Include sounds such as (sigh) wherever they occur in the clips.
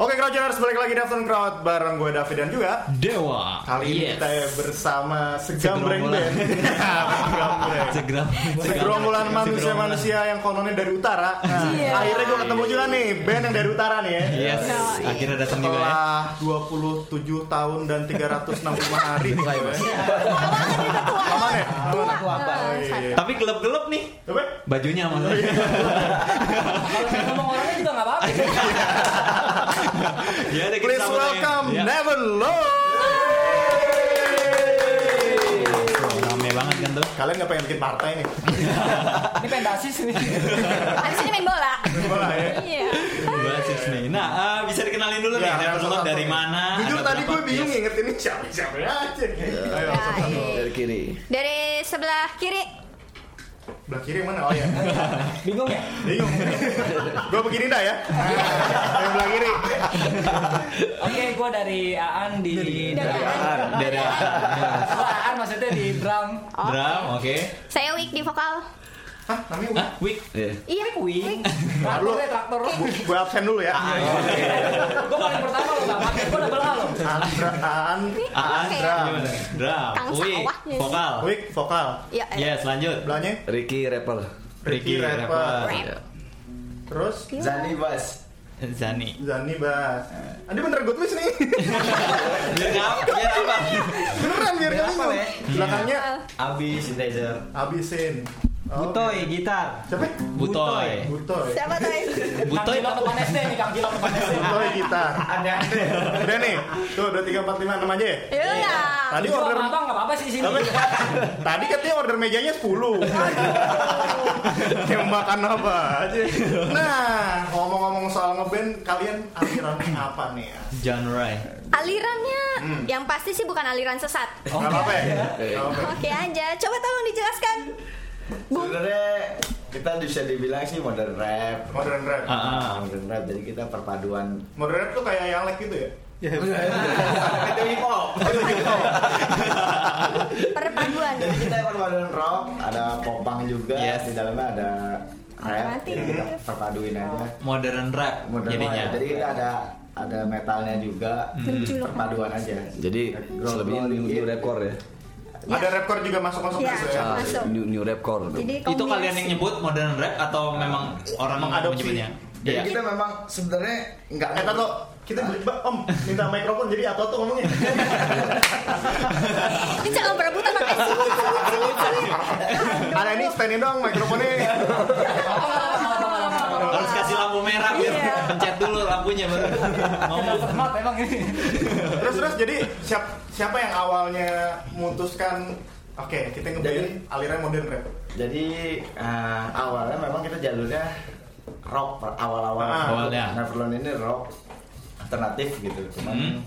Oke Crowdtuners balik lagi di Afternoon Crowd bareng gue David dan juga Dewa. Kali ini Yes. kita bersama segambreng (laughs) Segerombolan. band Segambreng. Segerombolan manusia-manusia yang kononnya dari utara nah, Iya. Akhirnya gue ketemu juga nih band yang dari utara nih ya Yes. Akhirnya datang juga ya. Setelah 27 tahun dan 365 (laughs) hari nih gue Aman ya? Aman ya? Oh, iya, iya. Tapi gelap-gelap nih. Coba Bajunya Oh, malah. iya. Kalau ngomong orangnya juga nggak apa-apa. (laughs) (laughs) ya Please aja. welcome Ya. Never Low Rame banget kan tuh. Kalian gak pengen bikin partai nih? Ini pendasis nih. (laughs) Habis ini main bola. Bola ya? Iya. Basis nih. Nah, eh, bisa dikenalin dulu nih. Ya, Never Love satu-satu. dari mana? Jujur ada tadi gue bingung Yes. ini siapa-siapa aja Ayo, Ya, satu-satu. iya. dari kiri Dari sebelah kiri. Belah kiri yang mana? Oh ya (laughs) Bingung ya? Bingung (laughs) Gue begini dah ya Yang belah kiri Oke, gue dari Aan di Dari dari Dari Oh, Aan maksudnya di drum. drum, oke. Saya Wik di vokal. Hah? Namanya Hah, Wik. Iya. Iya. Wing. Lalu- Traktor ya traktor lo. Gue absen dulu ya Gue paling pertama lo pakai. Gue double A lo. Andra Oke. drum. Wik, vokal. Wik vokal Iya. iya. Yes, lanjut. Belahnya Ricky rapper Ricky rapper Rap. Iya. Terus Iya. Zani Bas Zani. Zani Bas Adi bener gue tulis nih (laughs) Biar apa? Biar apa? Beneran biar gak bingung Belakangnya Abi synthesizer Abisin Butoy gitar. Siapa? Butoy. Butoy Siapa tuh? Kang Butoy. Cilok depan SD nih, Kang Cilok depan SD. Butoy gitar Aneh-aneh Udah nih Tuh udah 3, 4, 5, 6 aja ya Iya. Tadi Jual order sama abang nggak apa-apa sih di sini. Tapi, tadi katanya order mejanya 10 Yang makan apa aja Nah ngomong-ngomong soal ngeband Kalian alirannya apa nih ya? Genre. Alirannya yang pasti sih bukan aliran sesat. Gak apa-apa ya? Oke aja. Coba tolong dijelaskan. Sebenarnya kita bisa dibilang sih modern rap. Modern rap. Ah, ah. modern rap. Jadi kita perpaduan. Modern rap tuh kayak yang like gitu ya? itu hip hop. Perpaduan. jadi kita perpaduan rock ada popang juga. Yes. di dalamnya ada rap. Jadi kita perpaduin aja. Modern rap modern jadinya. rap. jadi kita ada ada metalnya juga. Perpaduan aja. Jadi new rapcore ya. Ya. Ada rapcore juga masuk-masuk Ya. gitu ya? Ah, Masuk. new, new rapcore. Jadi Itu kalian yang nyebut modern rap atau memang orang Mengadopsi. menyebutnya? jadi Iya. kita memang sebenarnya nggak Eh Tato, kita beli Om minta mikrofon jadi apa tuh ngomongnya? (laughs) Ini jangan berebutan pakai sulit, sulit, sulit, sulit. Ada ini standin dong mikrofonnya. Merah biar Iya. pencet dulu lampunya baru ngomong. Format emang ini. Terus terus jadi siap, siapa yang awalnya memutuskan Oke, kita ngeband aliran modern rap. Jadi eh, awalnya memang kita jalurnya rock per- awal-awal. Ah, awalnya. Neverland ini rock alternatif gitu. Cuman Hmm.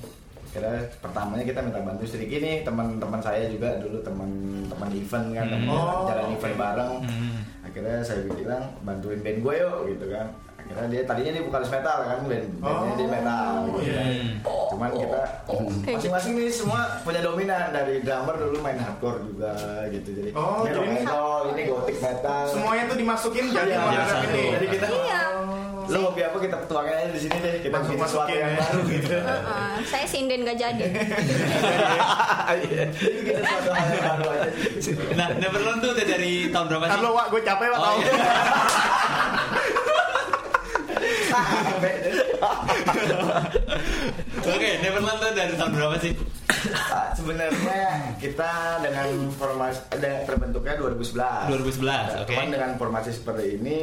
kira pertamanya kita minta bantu sedikit nih teman-teman saya juga dulu teman-teman event kan, teman Oh, jalan oke. event bareng. Hmm. Akhirnya saya bilang bantuin band gue yuk gitu kan. Akhirnya dia tadinya dia vokalis metal kan band bandnya Oh, dia metal gitu. iya. Hmm. Cuman kita masing-masing nih semua punya dominan dari drummer dulu main hardcore juga gitu. Jadi Oh, ini jadi ini- ini gothic metal. Semuanya tuh dimasukin jadi rap satu. ini. Jadi kita Iya. lo hobi apa kita tuangin aja di sini deh. Kita Masuk- bikin sesuatu yang ya. baru gitu. Heeh, (laughs) saya sinden gak jadi. Jadi bikin sesuatu hal yang baru aja. Nah, Neverland tuh udah dari tahun berapa sih? lo, Wak, gue capek, Wak, Oh, tau. iya. (laughs) Oke, Neverland tuh dari tahun berapa sih? Ah, Sebenarnya kita dengan formasi ada terbentuknya 2011. 2011, oke. Cuman dengan formasi seperti ini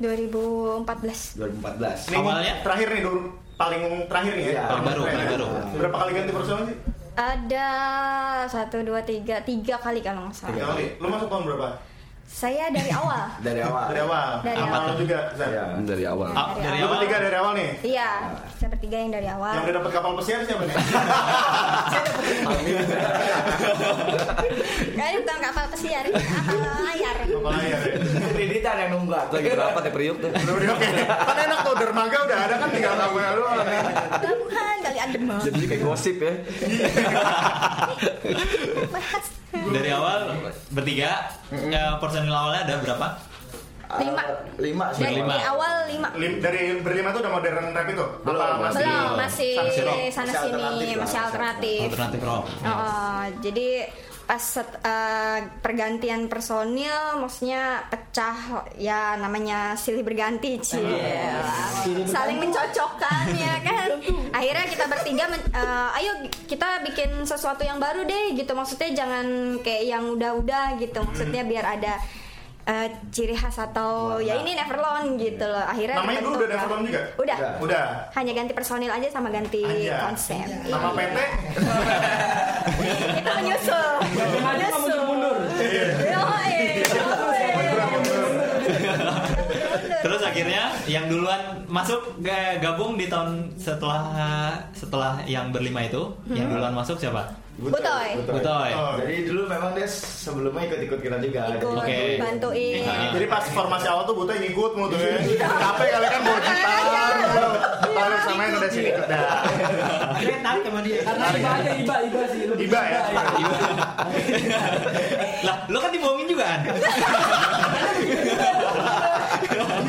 2014. 2014. Ini Awalnya? terakhir nih dulu paling terakhir nih ya. Iya. Paling baru, paling baru. Berapa kali ganti personal sih? Ada satu dua tiga tiga kali kalau nggak salah. Tiga kali. Lo masuk tahun berapa? Saya (laughs) dari awal. Dari awal. Dari awal. Dari Sama awal. lo juga, Zan. Iya. Dari awal. Ah, dari Lo awal. bertiga dari awal nih. Iya, saya bertiga yang dari awal. Yang udah dapat kapal pesiar siapa nih? (laughs) Kayaknya bukan kapal pesiar, kapal layar. Kapal layar ya. Kreditan yang nunggak. Lagi berapa teh periuk tuh? Oke. Kan enak tuh dermaga udah ada kan tinggal sama lu. Pelabuhan kali adem banget. Jadi kayak gosip ya. Bahas. Dari awal bertiga, ya, personil awalnya ada berapa? Lima. Lima sih. Dari, awal lima. Lim- dari berlima tuh udah modern rap itu? Belum, Apa masih? Belum, masih sana Masih alternatif sini, masih alternatif. Alternatif rock. Oh, jadi pas set- eh, pergantian personil maksudnya pecah ya namanya silih berganti cie saling mencocokkan ya kan? akhirnya kita bertiga men- eh, ayo kita bikin sesuatu yang baru deh gitu. Maksudnya jangan kayak yang udah-udah gitu. Maksudnya biar ada eh, ciri khas atau ya ini Neverlone gitu loh. Akhirnya Namanya dulu udah. Neverlone juga? udah. Udah. hanya ganti personil aja sama ganti Anjay. konsep. Nama PT? (laughs) kita menyusul. Sengaja nggak mundur-mundur. Yoi. Terus akhirnya yang duluan masuk ga- gabung di tahun setelah setelah yang berlima itu, yang duluan masuk siapa? Butoy. Butoy. Oh. Jadi dulu memang dia sebelumnya ikut-ikut kita juga. ikut Oke. bantuin Nah. Jadi pas formasi awal tuh Buta ngikut mulu tuh ya. Capek kali kan bawa gitar. Kalau samain udah sini ikut dah. tarik sama dia. Karena iba aja iba iba sih. Iba ya? lah, lo kan dibohongin juga kan? (laughs)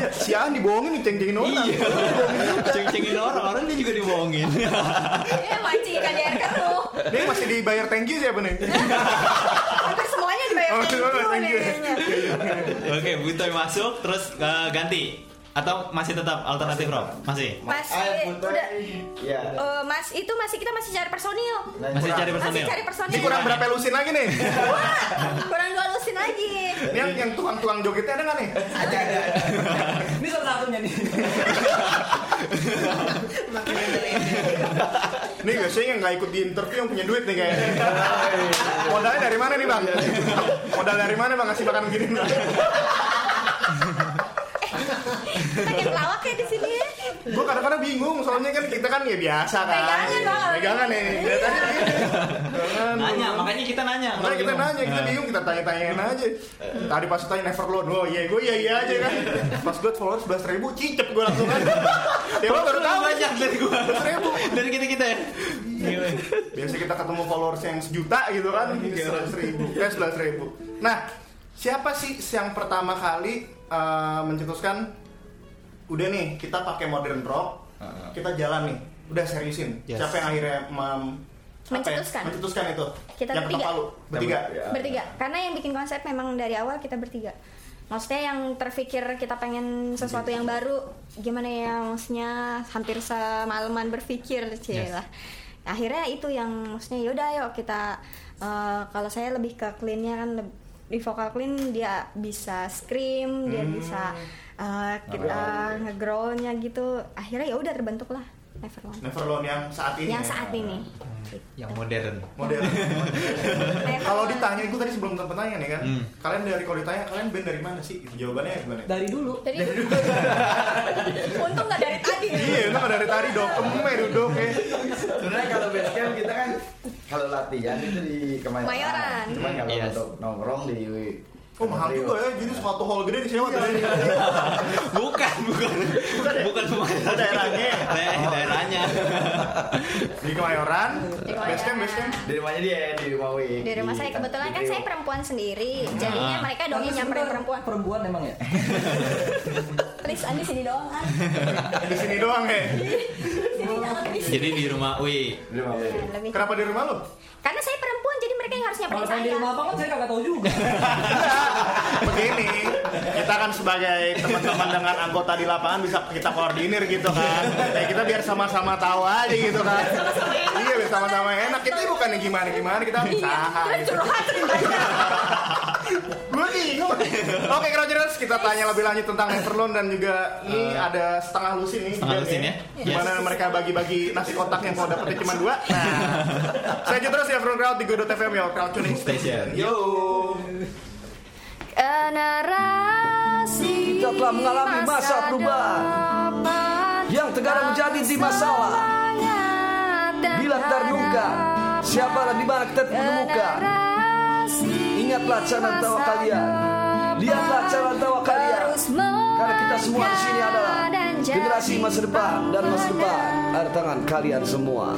Iya, si An dibohongin nih ceng-cengin orang. Iya. (laughs) Ceng-cengin orang, orang dia juga dibohongin. (laughs) Iya mancing KDR kan tuh Nih masih dibayar thank you siapa nih? (laughs) Hampir semuanya dibayar Oh, thank you. Oke, Butoy masuk, terus eh, ganti atau masih tetap alternatif rock? Masih. Masih Ah, Butoy. udah Ya. eh, Mas itu masih kita masih cari personil Masih cari Masih personil. cari personil Ini kurang berapa lusin lagi nih? Wah, kurang dua lusin lagi Ini yang, yang tukang-tukang jogetnya ada nggak nih? Ada ada. Ini salah satunya nih. Nih biasanya yang nggak ikut di interview yang punya duit nih kayaknya. Modalnya dari mana nih bang? Modal dari mana bang ngasih makan begini? Pengen pelawak ya di sini ya Gue kadang-kadang bingung soalnya kan kita kan ya biasa kan. Pegangan, Bang. Pegangan nih. Dari tadi. Nanya, makanya kita nanya. Makanya kita Bingung. nanya, kita Nah. bingung, kita tanya-tanyain aaja Tadi pas tanya Neverload, oh iya gue iya iya aja kan Pas gue followers 11 ribu, cicep gue langsung kan Ya lo baru tahu banyak dari gua. 11 ribu Dari kita-kita ya. Gila. Biasa kita ketemu followers yang sejuta gitu kan 11 ribu, eh 11 ribu Nah, siapa sih yang pertama kali eh, mencetuskan Udah nih, kita pakai modern rock Kita jalan nih, udah seriusin Yes. Siapa yang akhirnya mem, ya, Mencetuskan. mencetuskan itu Kita Yang bertiga. bertiga Ya. bertiga karena yang bikin konsep memang dari awal kita bertiga maksudnya yang terpikir kita pengen sesuatu yang baru gimana ya maksudnya hampir semalaman berpikir cie Yes. lah akhirnya itu yang maksudnya yaudah yuk kita eh, kalau saya lebih ke cleannya kan di vokal clean dia bisa scream dia Hmm. bisa eh, kita ngegrownya gitu. Akhirnya ya udah terbentuk lah Neverlone Neverlone yang saat ini yang ya. saat ini Yang modern. modern. Kalau ditanya, gue tadi sebelum tanya nih kan, Hmm. kalian dari kalau ditanya kalian band dari mana sih? Jawabannya gimana? Dari dulu. dari (laughs) untung nggak dari tadi Iya, itu kan dari tadi dokem ya duduk ya. Sebenarnya kalau base camp kita kan kalau latihan itu di Kemayoran. Kemayoran. Cuman kalau Yes. untuk nongkrong di Oh mahal juga ya, jadi suatu hall gede disewa tuh. (laughs) Bukan, bukan. Bukan Oh, daerahnya. Daerah- daerahnya. Di Kemayoran, Di base camp, base camp. di rumahnya dia di rumah Wi. di rumah saya kebetulan kan saya perempuan sendiri jadinya Ah. mereka dong yang nyamperin perempuan Perempuan emang ya. please andi sini doang kan Di sini doang ya. Jadi di rumah Wi. Kenapa di rumah lu? Karena saya perempuan jadi mereka yang harus Kalau nyamperin pengen di saya rumah apa kan saya kagak tahu juga. (laughs) Begini, kita kan sebagai teman-teman dengan anggota di lapangan bisa kita koordinir gitu kan. Ya kita biar sama-sama tahu aja gitu kan. Iya, biar sama-sama enak. Kita bukan gimana gimana, kita usaha. terus gitu. curhat ceritanya (laughs) Gue bingung. Oke, Rogers, kita tanya lebih lanjut tentang Neverlone dan juga ini ada setengah lusin nih. Setengah lusin ya. Gimana mereka bagi-bagi nasi kotak yang kalau dapetnya cuma dua. Nah, (laughs) saya aja terus ya Front Crowd di Godot FM ya, Crowd Tuning Station. Yo. generasi Kita telah mengalami masa perubahan yang terkadang menjadi di masalah. Bila terluka, siapa dan di mana kita menemukan? Ingatlah cara tawa kalian. Lihatlah cara tawa kalian. Karena kita semua di sini adalah generasi masa depan dan masa depan ada tangan kalian semua.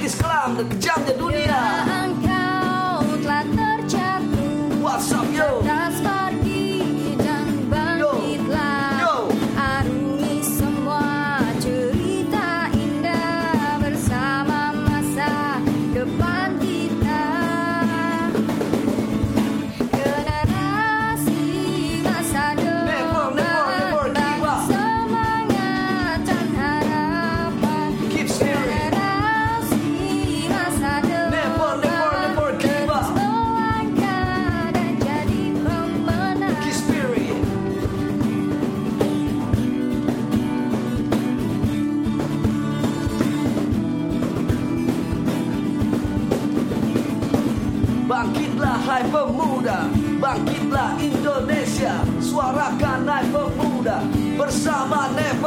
Kritis kelam dan kejamnya dunia Bersama Neverlord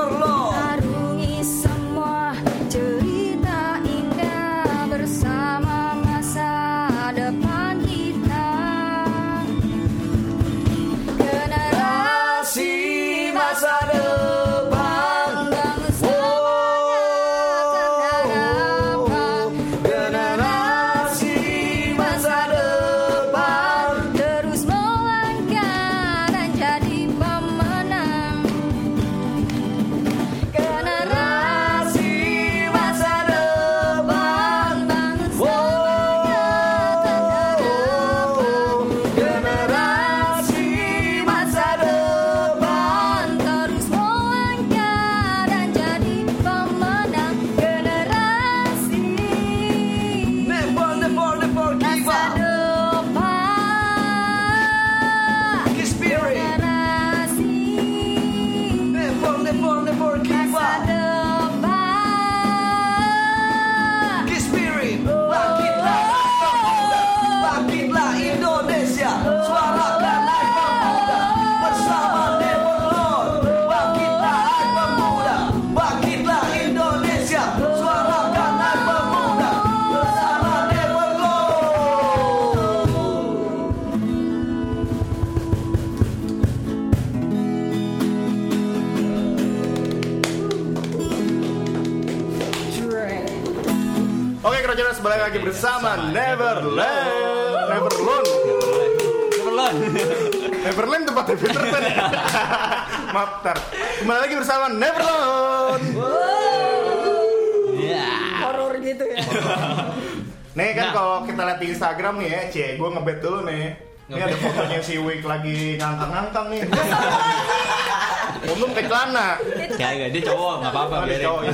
balik lagi bersama Neverland. Neverland. Neverland. Neverland tempatnya Peter Pan. (laughs) Maaf, tar. Kembali lagi bersama Neverland. Ya. horor gitu ya (laughs) Nih kan Nah. kalau kita lihat di Instagram nih ya, cie, gue ngebet dulu nih. Ini ada fotonya si Wik lagi ngangkang-ngangkang nih. Untung ke celana. Kagak dia cowok nggak apa-apa Oh, dia cowok, ya.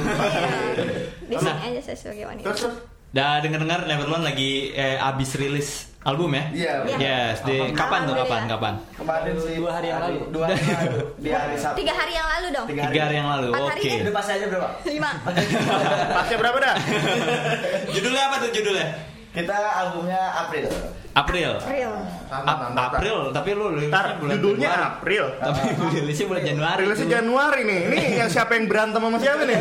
di sini aja saya sebagai wanita Terus terus. Dah denger-dengar Neverland lagi eh, abis rilis album ya? Iya. Yes, di kapan tuh kapan Alhamdulillah. kapan? Kemarin sih Dua hari yang lalu. Dua hari yang lalu. Di hari Sabtu. tiga hari yang lalu dong Tiga Tiga hari yang lalu. Oke. hari kan? Udah pas aja berapa? lima (laughs) Pasnya berapa dah? Judulnya apa tuh judulnya? Kita albumnya April. April. real A- April, tapi lu rilisnya Ntar, bulan judulnya Januari. April. Tapi (laughs) rilisnya bulan Januari. Rilisnya. Januari nih. Ini yang siapa yang berantem sama siapa nih?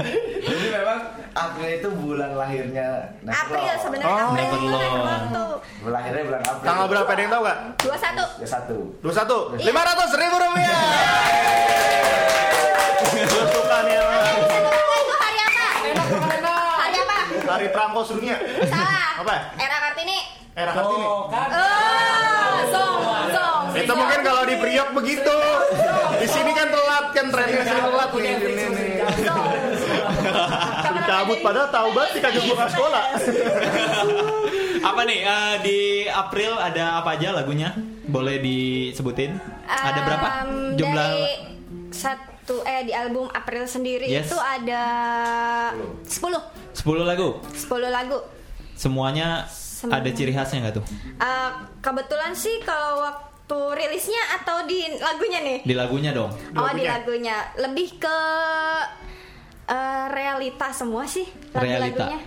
(laughs) Jadi memang April itu bulan lahirnya. April sebenarnya Oh. April itu tuh Bulan lahirnya bulan April. Tanggal berapa ada yang tahu gak? dua satu Ya satu. 21 Iya. 500 ribu rupiah nih emang. itu hari apa hari apa Hari Prangkos dunia salah Apa? era kartini Era Kartini Oh, kan. Itu mungkin kalau di Priok begitu Di sini kan telat kan trennya sini telat nih ini nih Suruh cabut padahal tahu banget sih kagak gua sekolah (laughs) Apa nih eh, di April ada apa aja lagunya? Boleh disebutin? ada berapa Um, jumlah? dari satu eh di album April sendiri Yes. itu ada 10 10 lagu. 10 lagu Semuanya Semua. ada ciri khasnya nggak tuh? Eh, kebetulan sih kalau waktu rilisnya atau di lagunya nih Di lagunya dong. oh di lagunya. lagunya lebih ke eh, realita semua sih Realita. lagu-lagunya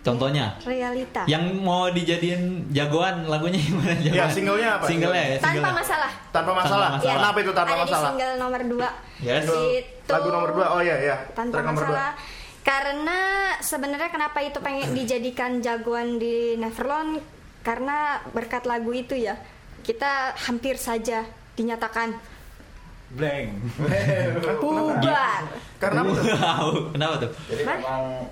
Contohnya realita yang mau dijadiin jagoan lagunya (laughs) gimana jagoan? Ya, singlenya apa? Singlenya ya, tanpa singlenya. masalah Tanpa masalah Tanpa masalah. Kenapa itu tanpa ada masalah? di single nomor 2 Yes. itu Lagu nomor 2 Oh iya iya tanpa Track nomor masalah karena sebenarnya kenapa itu pengen dijadikan jagoan di Neverland karena berkat lagu itu ya kita hampir saja dinyatakan Blank. bubar Karena apa tuh? Wow, kenapa tuh? Jadi Hah? memang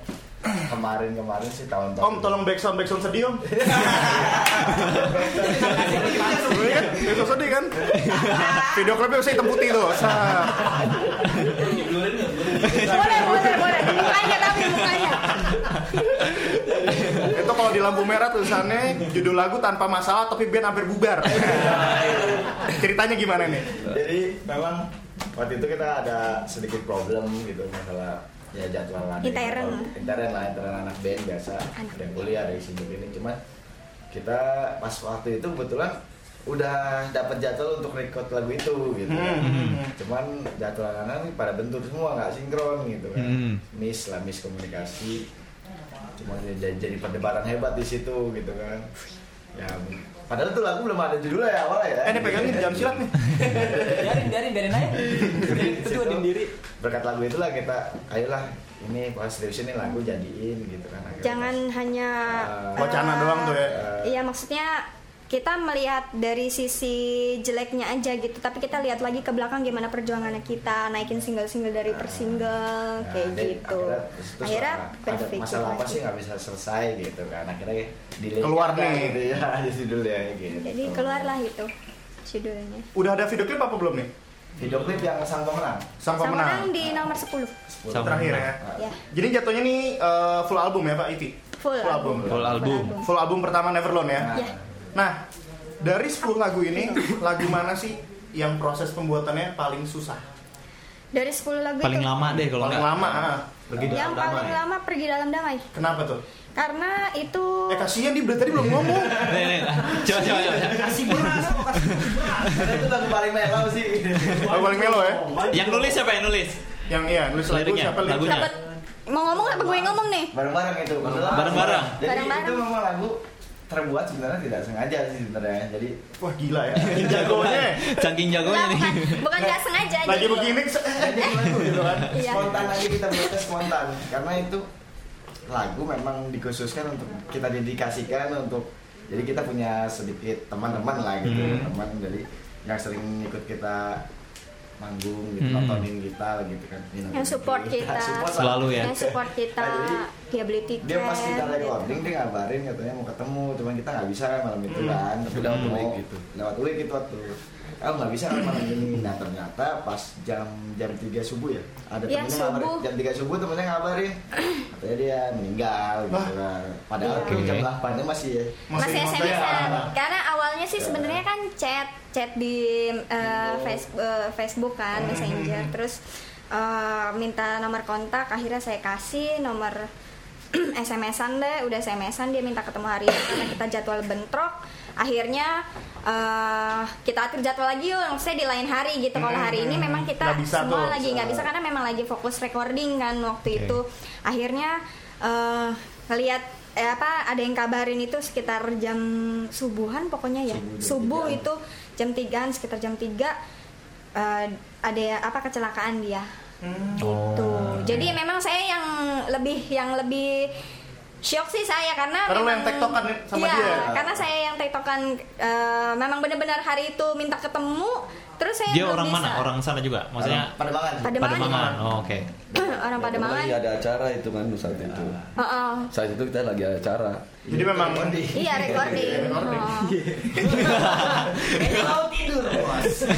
kemarin-kemarin sih tahun-tahun. Om tolong backsound backsound sedih om. Iya kan? Backsound sedih kan? Video klipnya saya hitam putih tuh. Boleh boleh boleh mukanya tapi mukanya Itu kalau di lampu merah tulisannya judul lagu tanpa masalah tapi band hampir bubar. Ceritanya gimana nih? Jadi memang waktu itu kita ada sedikit problem gitu masalah ya jadwalan Intern. intern lah intern anak band biasa ada yang kuliah dari sini ini cuma kita pas waktu itu kebetulan udah dapat jadwal untuk record lagu itu gitu kan. Hmm. cuman jadwal anak pada bentur semua nggak sinkron gitu kan Hmm. miss lah miss komunikasi cuma jadi, jadi perdebatan hebat di situ gitu kan ya padahal tuh lagu belum ada judulnya ya awalnya ya Eh ini pegangin jam silat nih. (laughs) Biarin, biarin, biarin aja. Itu diem diri. berkat lagu itulah kita ayolah ini pas serius ini lagu jadiin gitu kan jangan hanya Ah. Wacana doang tuh ya. pas, Iya maksudnya kita melihat dari sisi jeleknya aja gitu tapi kita lihat lagi ke belakang gimana perjuangannya kita naikin single-single dari per single Nah, kayak gitu akhirnya, terus akhirnya berpikir masalah apa sih nggak bisa selesai gitu kan akhirnya Keluar nih. gitu ya (laughs) judulnya gitu jadi keluarlah itu judulnya Udah ada video klip apa belum nih? video klip yang sang pemenang Sang sama pemenang. di nomor 10 10. Terakhir ya. ya Jadi jatuhnya nih eh, full album ya Pak Iti? full, Full album. Full album. Full album pertama Neverlone ya? Nah, Ya. Nah, dari 10 lagu ini, lagu mana sih yang proses pembuatannya paling susah? dari 10 lagu Paling itu lama deh kalau Paling nggak. lama? ah. Pergi yang dalam paling damai. lama pergi dalam damai Kenapa tuh? karena itu Eh kasihan dia tadi belum ngomong. (laughs) Nih, nih, coba coba coba. Kasih beras, kasih beras. itu lagu paling mellow sih Oh, paling melo ya? Yang nulis siapa yang nulis? Yang iya, nulis lagu siapa lagunya. dapat mau ngomong apa gue ngomong nih bareng-bareng itu maksudnya Bareng-bareng. jadi Bareng-bareng. itu memang lagu terbuat sebenarnya tidak sengaja sih sebenarnya jadi Wah gila ya. (laughs) Jagonya. Saking jagonya nih. bukan nggak sengaja Lagi jadi- begini jadi lagu gitu kan (laughs) Iya. spontan aja kita buatnya spontan karena itu lagu memang dikhususkan untuk kita dedikasikan untuk jadi kita punya sedikit teman-teman lah gitu Hmm. teman jadi yang sering ikut kita manggung gitu Hmm. nontonin kita gitu kan Yang support kita. Support lah. Selalu ya. yang support kita Nah, jadi dia beli tiket dia pas kita gitu. recording dia ngabarin katanya mau ketemu cuman kita nggak bisa kan malam itu kan tapi lewat Hmm. week gitu lewat week itu waktu aku nggak bisa kan malam ini. Nah ternyata pas jam jam 3 subuh ya ada Ya, temennya ngabarin. subuh. jam 3 subuh temennya ngabarin. Katanya dia meninggal gitu kan. Padahal Iya. kayak jam. 8 nya masih ya. Masih ngontek. SMS-an karena awalnya sih sebenarnya kan chat chat di uh, face- uh, Facebook kan Messenger. Terus uh, minta nomor kontak akhirnya saya kasih nomor (clears throat) SMS-an deh. Udah SMS-an dia minta ketemu hari ini karena kita jadwal bentrok akhirnya uh, kita atur jadwal lagi yuk maksudnya di lain hari gitu kalau hari ini memang kita Nggak bisa semua tuh. lagi nggak bisa karena memang lagi fokus recording kan waktu Oke. itu akhirnya eh ngelihat eh, apa ada yang kabarin itu sekitar jam subuhan pokoknya ya Subuh, subuh tigaan. itu jam 3 sekitar jam 3 eh, ada apa kecelakaan dia Oh. tuh jadi memang saya yang lebih yang lebih shock sih saya karena Karena memang- yang tektokan sama Iya, dia. karena saya yang tektokan eh, memang benar-benar hari itu minta ketemu terus saya Dia orang bisa. mana? Orang sana juga? Maksudnya pada banget Pademangan. Pademangan. Oh, oke. (clears throat) orang Pademangan Lagi ada acara itu kan saat itu. Heeh. Saat itu kita lagi ada acara. Jadi memang iya recording Recording. Oh. Kayaknya mau tidur, bos.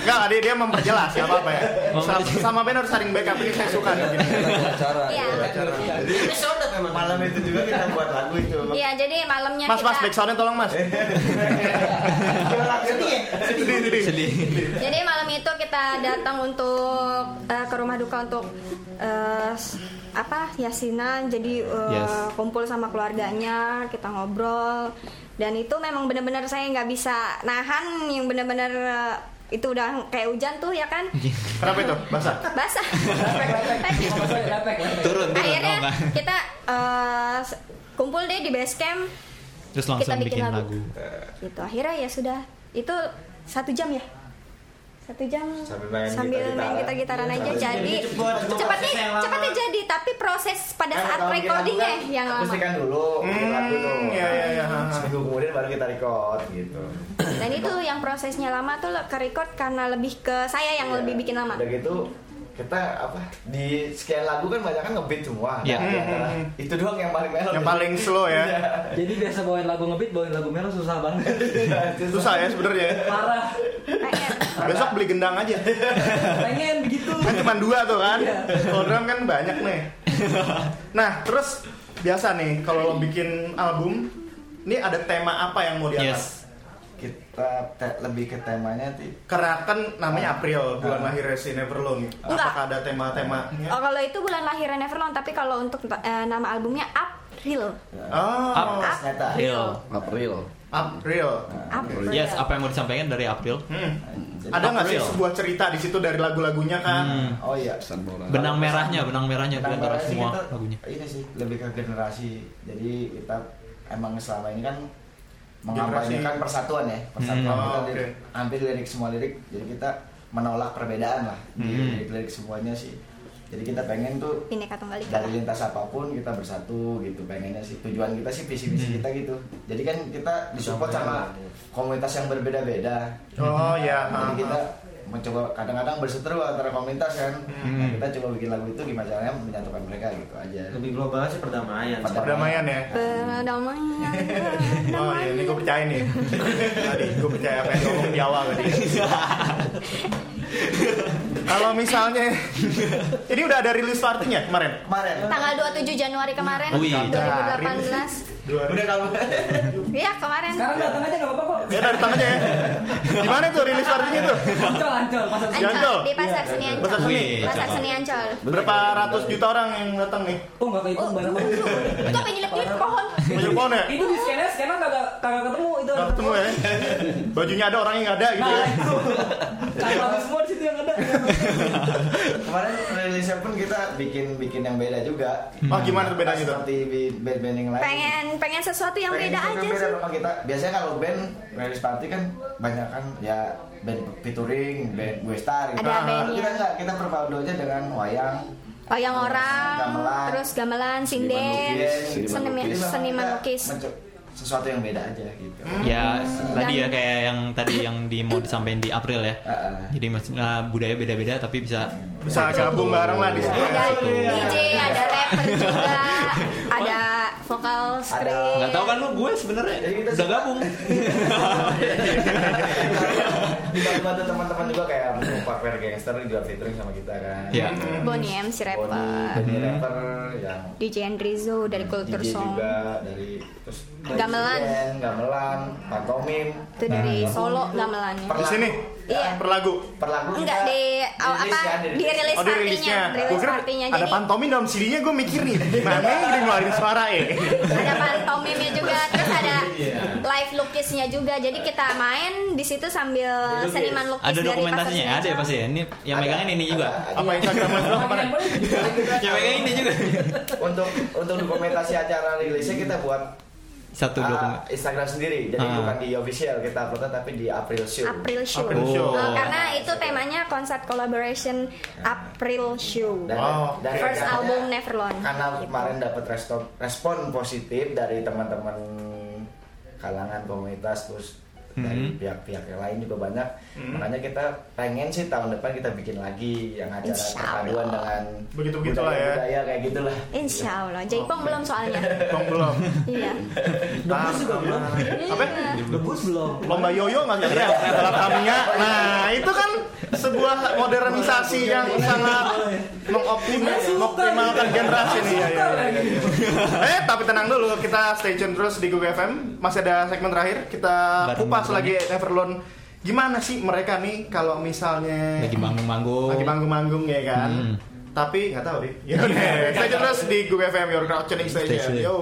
Enggak, dia dia memperjelas ya apa-apa ya. Sama, sama band harus saling backup ini saya suka nih gini. Acara. Iya. acara. Episode memang. malam itu juga kita buat lagu itu Iya, jadi malamnya Mas, kita mas, back soundnya tolong mas. (laughs) sedih Sedih, sedih. Sedih. Jadi malam itu kita datang untuk eh, ke rumah duka untuk s- apa yasinan. Jadi eh, Yes. kumpul sama keluarganya, kita ngobrol. Dan itu memang benar-benar saya nggak bisa nahan yang benar-benar eh, itu udah kayak hujan tuh ya kan Kenapa itu? Basah. basah. Turun, turun. Akhirnya Oh, kita s- kumpul deh di base camp. Terus langsung kita bikin bikin lagu. lagu. Gitu. Akhirnya ya sudah itu satu jam ya? Satu jam Sambil main sambil main gitar gitaran aja Jadi. cepet, cuma cepatnya jadi tapi proses pada Kan saat recordingnya kan yang lama. akustikan dulu Hmm, iya, iya, iya. seminggu kemudian baru kita record gitu. Dan itu yang prosesnya lama tuh ke record karena lebih ke saya yang Iya. lebih bikin lama. udah gitu kita apa di sekian lagu kan banyak kan ngebeat semua. Iya. Nah, di antara Hmm. itu doang yang paling melodi. Yang paling slow ya. Jadi biasa bawain lagu ngebeat, bawain lagu merah susah banget. Susah ya sebenarnya. Parah. Pengen. Besok beli gendang aja. Pengen begitu. Kan cuma dua tuh kan. Iya. Kalau drum kan banyak nih. Nah, terus biasa nih kalau lo bikin album, ini ada tema apa yang mau diangkat? Yes. Kita te- lebih ke temanya sih. Karena kan namanya April, bulan Ah. lahirnya si Neverlong. Enggak. Apakah ada tema-temanya? Oh kalau itu bulan lahirnya Neverland, tapi kalau untuk eh, nama albumnya April. Oh. April. April. April. April. Yes, apa yang mau disampaikan dari April? Hmm. Jadi- Ada nggak sih sebuah cerita di situ dari lagu-lagunya kan? Hmm. Oh iya. Benang merahnya, benang merahnya di Benang antara merah semua kita- lagunya. Ini sih lebih ke generasi. Jadi kita emang selama ini kan. Mengampanyekan persatuan ya. Persatuan Hmm. kita Oh, lirik, oke. hampir lirik semua lirik. Jadi kita menolak perbedaan lah di Hmm. lirik-lirik semuanya sih. Jadi kita pengen tuh Bineka Tunggal Ika. dari lintas apa pun kita bersatu gitu pengennya sih tujuan kita sih visi misi Hmm. kita gitu jadi kan kita disupport sama komunitas yang berbeda-beda Oh ya. jadi kita mencoba kadang-kadang berseteru antara komunitas kan Hmm. Nah, kita coba bikin lagu itu gimana caranya menyatukan mereka gitu aja lebih global sih perdamaian Perdamaian ya. Perdamaian. Oh iya, ini gue percaya nih. Tadi gue percaya apa yang ngomong di awal tadi. Kalau misalnya ini udah ada rilis partinya kemarin. kemarin Tanggal 27 Januari kemarin Wih. 2018. Udah kamu Iya kemarin. Sekarang datang aja nggak apa-apa kok. Ya dari tangan aja ya. Gimana tuh rilis partinya tuh? Ancol, ancol, pasar Di Ancol? Di Pasar Seni Pasar Ancol. Seni. Wih, Pasar. Seni Ancol. Berapa ratus juta orang yang datang nih? Oh nggak kehitung Oh, banyak itu, banget. itu apa yang nyelip nyelip pohon? Pohon ya? Itu di scanner, scanner kagak kagak ketemu itu. Nggak ketemu ya? Bajunya ada orangnya nggak ada gitu Nah ya? itu. Cakep semua di situ yang ada. kemarin rilisnya pun kita bikin bikin yang beda juga Oh gimana tuh bedanya tuh? seperti di band-band yang lain Pengen pengen sesuatu yang beda aja yang sih. kita biasanya kalau band rilis party kan banyak kan ya band featuring band gue star gitu. Ada bandnya. kita enggak kita berpadu aja dengan wayang Wayang orang, Gamelan. terus gamelan, sinden, lukis, seniman, memang seniman lukis. Sesuatu yang beda aja gitu Ya, tadi ya kayak yang tadi yang di mau disampaikan di April ya. Heeh. Jadi maksudnya budaya beda-beda tapi bisa Bisa gabung bareng lah di situ. Ada DJ, ada rapper juga, ada vokal script. nggak tahu kan lu gue sebenarnya udah gabung. (laughs) dibantu teman-teman juga kayak Pak Per Gangster juga featuring sama kita kan Ya. Bonnie M si rapper. Bonnie Bonnie rapper yang DJ Andrizo dari Culture DJ Song. juga dari terus Gamelan. Gamelan pantomim Itu dari Nah, Solo gamelannya. Di sini? Iya. Per lagu? per lagu Enggak di oh, apa kan, di rilis Oh di rilisnya. rilis kira partinya. ada Jadi pantomin dalam CD-nya gue mikir nih. Gimana ini ngeluarin suara ya? ada pantomimnya juga, terus Iya. Lukisnya juga. Jadi kita main di situ sambil seniman lukis Ada dari dokumentasinya, ada ya pasti ya. Ini yang Ada. megangin ini juga. Ada. Apa Instagram lo doang kemarin? Yang megangin ini juga. untuk untuk dokumentasi acara rilisnya kita buat Satu dokumen. Instagram sendiri jadi Ah. bukan di official kita upload tapi di April Show April Show. April Show. Uh, karena itu temanya konsert collaboration April Show. Dan, Wow. dan First album Neverlong. karena Gitu. kemarin dapat respon respon positif dari teman-teman kalangan komunitas terus dari Mhm. pihak-pihak yang lain juga banyak Mhm. makanya kita pengen sih tahun depan kita bikin lagi yang acara perpaduan dengan Begitu-begitulah ya. budaya kayak gitulah Insya Allah. Jaipong belum soalnya. Bang belum. Iya. Ntar Apa? Debus belum. Lomba yoyo nggak kira balap Tamiya. Nah itu kan sebuah modernisasi yang sangat mengoptimal, mengoptimalkan generasi nih. Ya, ya, ya. Eh tapi tenang dulu, kita stay tune terus di Google FM. Masih ada segmen terakhir. Kita kupas Lagi Neverlone. Gimana sih mereka nih kalau misalnya Lagi manggung-manggung. lagi manggung-manggung ya kan? Hmm. Tapi nggak tahu deh. (laughs) Ya udah, tune terus di Google FM Your Crowd Tuning. Station. Yo.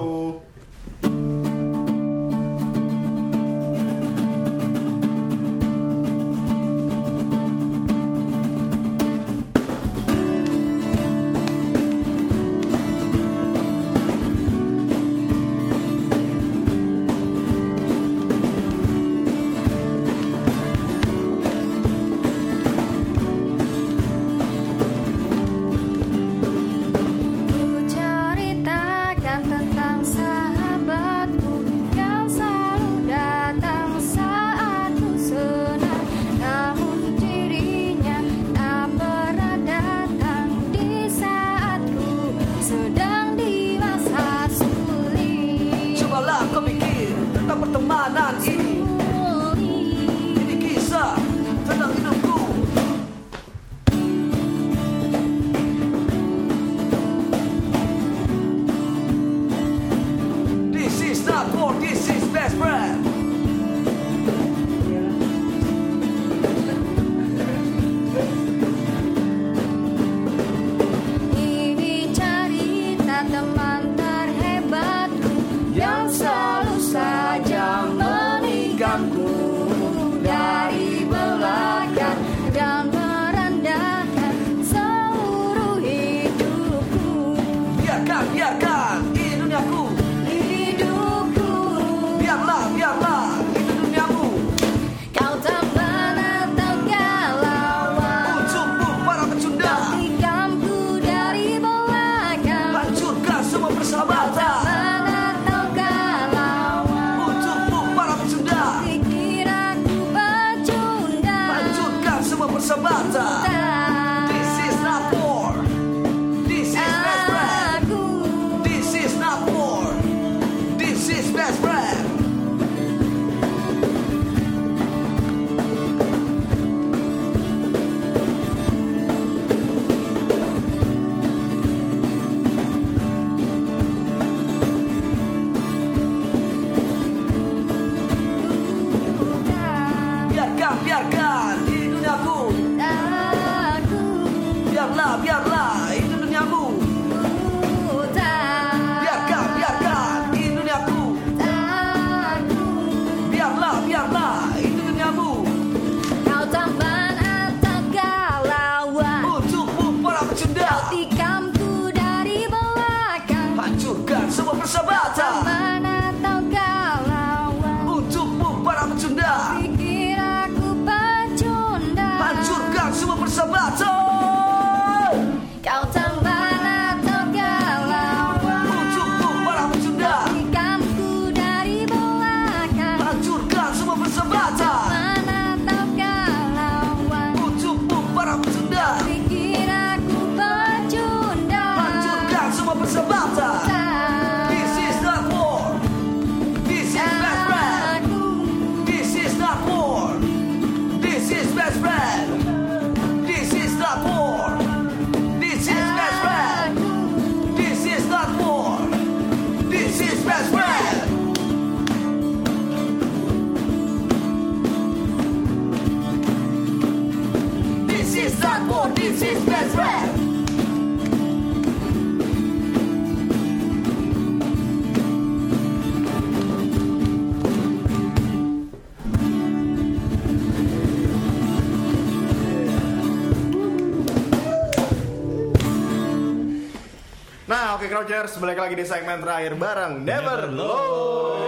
Crouchers, balik lagi di segmen terakhir bareng Never Low.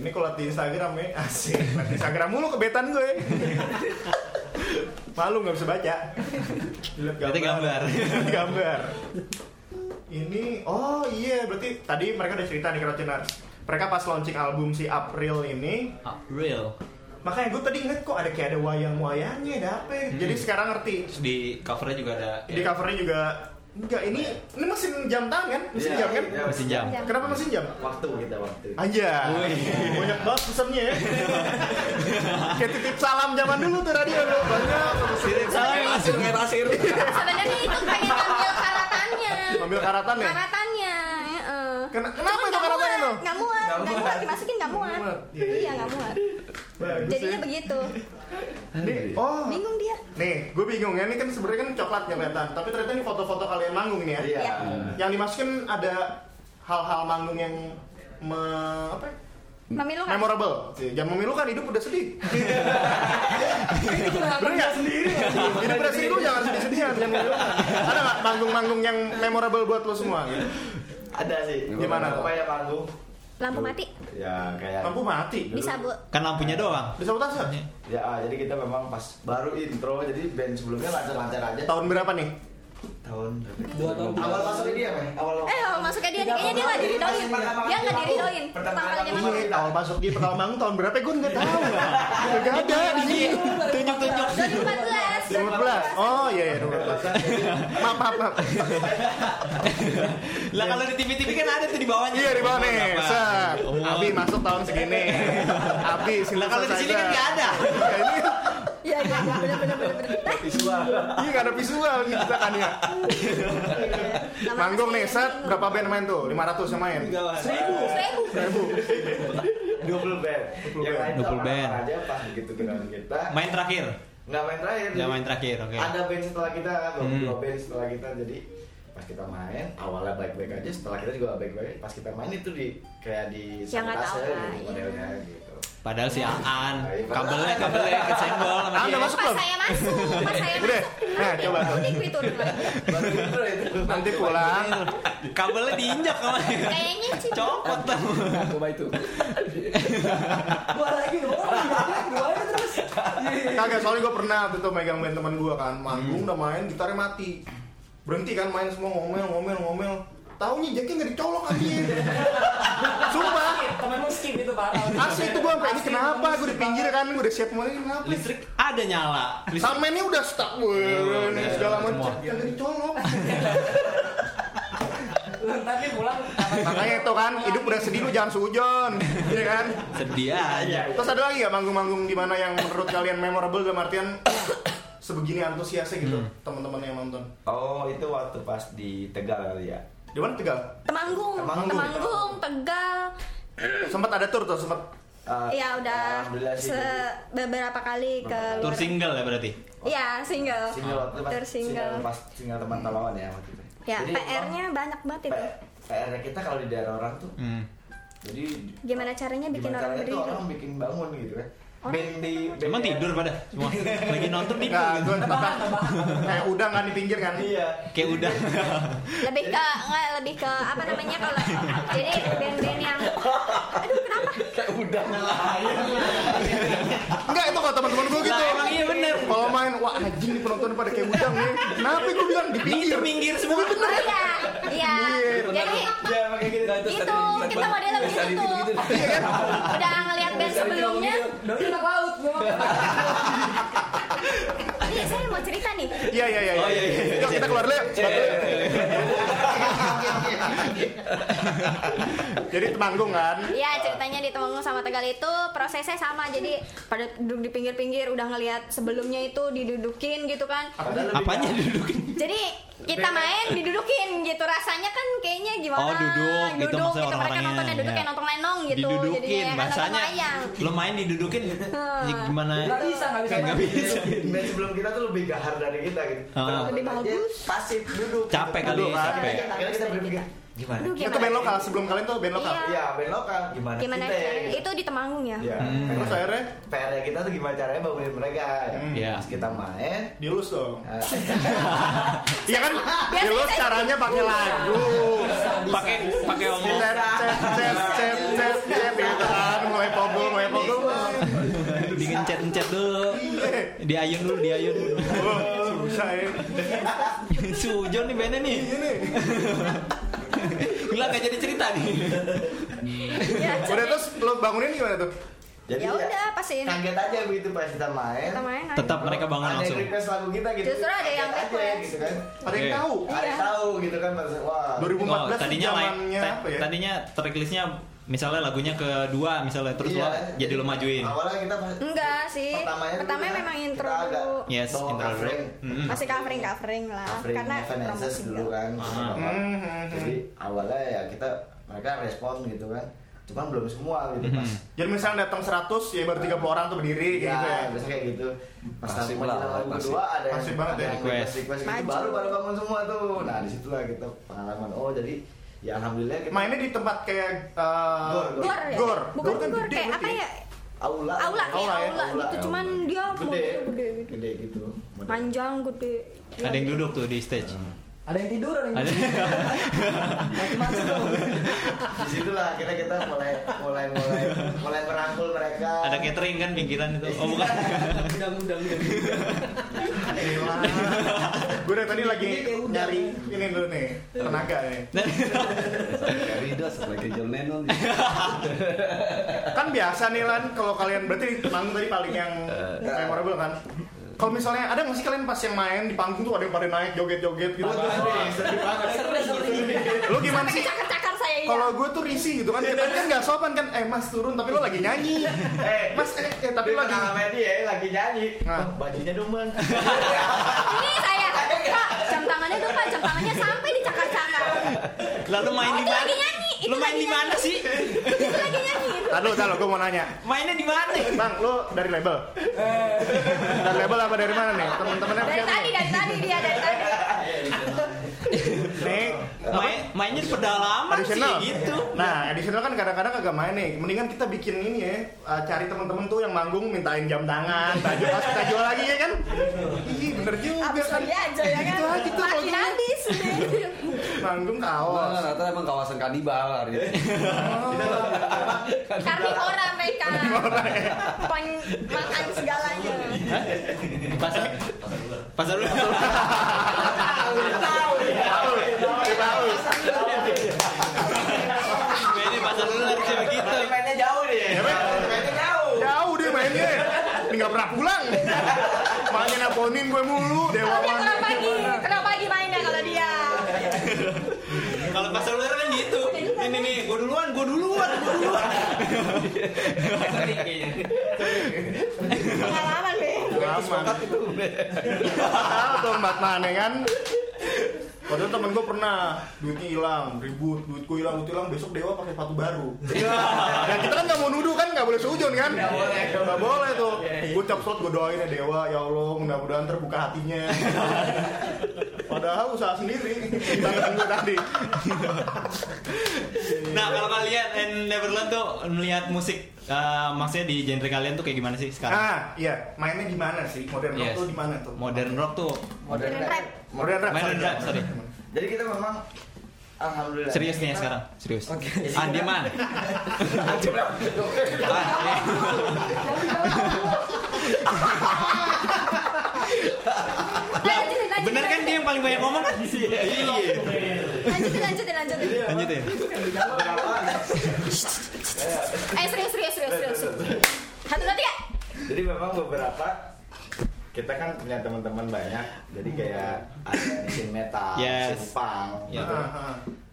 Ini kalau di Instagram ya, asik. Di Instagram mulu kebetan gue. Malu nggak bisa baca. Lihat gambar. gambar. Ini, oh iya, berarti tadi mereka udah cerita nih Crouchers. Mereka pas launching album si April ini, real. Makanya gue tadi inget kok ada kayak ada wayang-wayangnya, ada apa ya? Jadi sekarang ngerti. Terus di covernya juga ada Di covernya juga enggak ini ini mesin jam tangan kan? Mesin Iya, jam kan? iya. mesin jam. Kenapa mesin jam? Waktu kita waktu. Aja. Banyak banget pesennya ya. (laughs) Kayak titip salam zaman dulu tuh radio tuh. Banyak. Titip salam ya, Mas. Kayak tasir Sebenarnya itu pengen ngambil karatannya. Ambil karatan ya? Karatannya. heeh. Ken- kenapa itu nggak karatan muat? Nggak muat, nggak muat, dimasukin nggak muat. muat. Iya, iya. Iya nggak muat. Bagus Jadinya ya. begitu. Nih, oh. Bingung dia. Nih, gue bingung ya. Ini kan sebenarnya kan coklat ya kelihatan. Tapi ternyata ini foto-foto kalian manggung nih ya. Iya. Iya. Yang dimasukin ada hal-hal manggung yang me, apa ya? Memilukan. memorable. Jangan memilukan hidup udah sedih. Bener nggak? Hidup udah sedih lu jangan sedih-sedihan, jangan memilukan. Ada nggak manggung-manggung yang memorable buat lo semua? Gitu? Ada sih. Gimana? Apa ya panggung? Lampu mati. Ya kayak. Lampu mati. Bisa bu. Kan lampunya doang. Bisa sabotase. Ya jadi kita memang pas baru intro jadi band sebelumnya lancar-lancar aja. Tahun berapa nih? Tahun Dua tahun. awal masuk ini apa? ya? Awal Eh kalau masuknya dia nih, kayaknya dia nggak diridoin. Dia nggak diridoin. Pertama Pertama kali dia kali masuk. Iya, awal masuk di pertama manggung tahun berapa? Gue nggak tahu. (laughs) Nggak ada di sini. Tunjuk-tunjuk. 2014. 2014. Oh iya iya 2014. Maaf maaf maaf. Lah kalau di TV-TV kan ada tuh di bawahnya. Iya di bawah nih. Abi masuk tahun segini. Abi Lah kalau di sini kan nggak ada. Ya, kan Iya iya iya benar benar benar visual. Iya nggak ada visual kita kan ya. Nama Manggung nih set berapa band main tuh? 500 yang main. Seribu. Seribu. Seribu. 20 band. Yang lain 20 tuh band. aja pas begitu kenal kita. Main terakhir. Nggak main terakhir. Nggak jadi main terakhir, oke. Ada band setelah kita, Hmm. dua band setelah kita jadi pas kita main awalnya baik-baik aja setelah kita juga baik-baik pas kita main itu di kayak di Ya, nggak tahu sabotase gitu iya. modelnya gitu Padahal si Aan Ayo, kabelnya kabelnya kesenggol sama Aan dia. udah masuk Pas belum? saya masuk, pas saya Udah. masuk. Nah, coba tuh. Nanti pulang. Kabelnya diinjak sama dia. Kayaknya sih. Copot tuh. Coba itu. Gua lagi dong. Gua aja terus. Kagak, soalnya gue pernah tuh, tuh megang band teman gue kan, manggung udah main, gitarnya mati. Berhenti kan main semua ngomel, ngomel, ngomel. Taunya jacknya nggak dicolok anjir. (laughs) Sumpah. Temen lu skip itu pak. Asli itu gue sampai ini kenapa? Gue di pinggir kan, gue udah siap mulai ini kenapa? Listrik ada nyala. Sama ini udah stuck, gue ini udah, segala macam. Kagak dicolok. Tapi pulang. Makanya itu kan, hidup udah sedih lu jangan sujon, iya kan? sedih aja. Terus ada lagi gak manggung-manggung di mana yang menurut kalian memorable dalam artian (coughs) sebegini antusiasnya gitu teman-teman yang nonton. oh itu waktu pas di Tegal kali ya Di mana Tegal? Temanggung, Temanggung. Temanggung, Tegal. Sempat ada tour tuh, sempat Eh, Ya udah alhamdulillah sih se beberapa kali ke Tur single ya berarti. Iya, single. single waktu pas Tour single. pas single teman Talawan ya waktu itu Ya, Jadi PR-nya banyak banget itu. P- PR kita kalau di daerah orang tuh Hmm. jadi Gimana caranya bikin gimana orang caranya berdiri? orang bikin bangun gitu kan Oh. Band di band Emang yang- tidur pada semua. Lagi nonton tidur. Enggak, gue tambah kayak udang kan di pinggir kan. iya Kayak udah. Lebih ke nggak lebih ke apa namanya kalau jadi band-band yang aduh kenapa? kayak udah Enggak, itu kalau teman-teman gue gitu. Lah, emang iya bener. Kalau main, wah anjing nih penonton pada kayak udang nih. Kenapa gue bilang di pinggir? Minggir minggir semua. Oh iya, iya. Jadi ya pakai gitu itu kita modelnya begitu tuh. (laughs) Udah ngeliat band sebelumnya. Doi anak laut. (laughs) Iya, saya mau cerita nih. Iya, iya, iya. Oh, iya, iya, iya. Yuk kita keluar dulu. (laughs) Jadi temanggung kan. Iya ceritanya di Temanggung sama Tegal itu prosesnya sama jadi pada duduk di pinggir-pinggir udah ngelihat sebelumnya itu didudukin gitu kan Apanya didudukin? jadi kita main didudukin gitu rasanya kan kayaknya gimana Oh duduk gitu duduk maksudnya gitu mereka orang-orangnya. nontonnya duduk Ya. kayak nonton lenong gitu Didudukin jadinya kan bahasanya. Lo main didudukin. Ya gimana? Nggak bisa, nggak bisa. Nggak bisa. band sebelum kita tuh lebih gahar dari kita gitu. Kalau Lebih bagus. pasif duduk Capek kali, Duduk, kan. capek. Kita berpikir gimana Aduh, Itu band lokal sebelum kalian tuh band lokal. Iya. Iya, band lokal gimana, gimana kita ya, itu di Temanggung ya Iya. Hmm. Terus akhirnya PR kita tuh gimana caranya bangunin mereka Hmm. Iya. Pas kita main dilus dong. eh, (laughs) Iya kan? (laughs) Dilus caranya pakai lagu. Pakai pakai omong. Cet, cet, cet, cet, cet, cet, gitu kan. Mulai pogol, mulai pogol. Diencet-encet dulu. Diayun dulu, diayun dulu. Oh, susah ya. (laughs) Sujon nih bandnya nih. Ini nih. Gila gak jadi cerita nih. ya, Udah terus lo bangunin gimana tuh? jadi Ya udah, pasin. kaget aja begitu pas kita main kita main Tetap mereka bangun ada langsung. yang request lagu kita gitu Justru ada yang Kaget aja, request. gitu kan Ada yang tahu. ada yang Iya. tahu gitu kan wah 2014 Oh, tadinya ta- apa ya? tadinya tracklistnya misalnya lagunya kedua misalnya terus Iya, lo jadi lo majuin. awalnya kita pas- enggak sih pertamanya dulu pertama kan memang intro kita agak dulu Yes, bawa intro dulu. covering. Mm-mm. masih covering covering lah covering karena Evanescence promosi dulu kan Ah. Bapak. Hmm. jadi awalnya ya kita mereka respon gitu kan cuman belum semua gitu pas Mhm. Jadi misalnya datang 100 ya baru 30 orang tuh berdiri kayak gitu ya. ya, biasa kayak gitu pas lagu lah, lagu kedua ada yang Pasif banget ada ya, yang request. request gitu baru baru bangun semua tuh nah di situlah kita pengalaman oh jadi ya alhamdulillah kita Mainnya di tempat kayak uh, Gor, gor. Ya? Gor. bukan kan gor gede kayak apa ya? aula. Aula kayak Aula aula, ya, gitu cuman dia gede. gede gitu. Gede gitu. Model. panjang gede. Ada yang duduk tuh di stage. Ada yang tidur, ada yang Ada. tidur. Macam-macam tuh. di situlah kita kita mulai mulai mulai mulai merangkul mereka Ada catering kan pinggiran itu. Oh bukan. Undang-undang. Gue dari tadi lagi nyari ini dulu nih tenaga nih. Lagi John Lennon. Kan biasa nih Lan, kalau kalian berarti di panggung tadi paling yang memorable kan. Kalau misalnya ada nggak sih kalian pas yang main di panggung tuh ada yang pada naik joget-joget gitu? Lu gimana sih? cakar-cakar saya iya. Kalau gue tuh risih gitu kan, kita kan nggak sopan kan, eh mas turun tapi lo lagi nyanyi, eh mas eh, eh tapi lo lagi sama dia lagi nyanyi. Nah. Bang, bajunya dong bang. Ini saya. Kak, jam tangannya tuh pak jam tangannya sampai di cakar-cakar. Lalu main di mana? Lu main di mana sih? itu lagi nyanyi Taduh, taduh, gue mau nanya. Mainnya di mana? Bang, lo dari label? dari label apa dari mana nih? Temen-temennya dari siapa tadi nih? dari tadi dia dari tadi Nih main, mainnya pedalaman sih Additional. gitu. Nah, additional kan kadang-kadang agak main nih. Mendingan kita bikin ini ya, uh, cari temen-temen tuh yang manggung mintain jam tangan, kita jual, kita jual lagi ya kan? Ih, bener juga Habis kan. lagi aja ya kan. Gitu aja tuh kalau Makin gitu. habis. Manggung Nah, kaos. ternyata emang kawasan kanibal hari ini. Karnivora mereka. Peng makan segalanya. Pasar pasar dulu. Tahu, tahu. Ini pasar dulu harus begitu. Mainnya jauh deh. Mainnya jauh. Jauh dia mainnya. Ini nggak pernah pulang. Mainnya naponin gue mulu, dewa mana kurang pagi, gimana. kurang pagi mainnya kalau dia. Kalau pasar luar kan gitu. Ini nih, gue duluan, gue duluan, gue duluan. Pengalaman deh. Aman. Tahu tuh Mbak Mane kan. Padahal temen gue pernah duitnya hilang, ribut, duit gue hilang, duit hilang, besok dewa pakai sepatu baru. Nah kita kan nggak mau nuduh kan, nggak boleh seujon kan? Nggak boleh, nggak boleh tuh. Gue tiap slot gue doain ya dewa, ya Allah, mudah-mudahan terbuka hatinya. Padahal usaha sendiri, tangan gue tadi. Nah, kalau kalian and Neverland tuh melihat musik eh, maksudnya di genre kalian tuh kayak gimana sih sekarang? Ah, iya, mainnya di mana sih? Modern rock Yes. tuh di mana tuh? Modern rock tuh Modern Modern rap. Modern rap. Modern sorry. rap, sorry. Jadi kita memang alhamdulillah. serius nih ya sekarang, serius. Andi man. Lanjutin, lanjutin. Bener kan dia yang paling banyak ngomong kan? Iya. Lanjutin, lanjutin, lanjutin. Lanjutin. Eh serius, serius, serius, serius. Satu, dua, tiga. Jadi memang beberapa kita kan punya teman-teman banyak. Jadi kayak ada di scene metal, Yes. punk, Ya. gitu.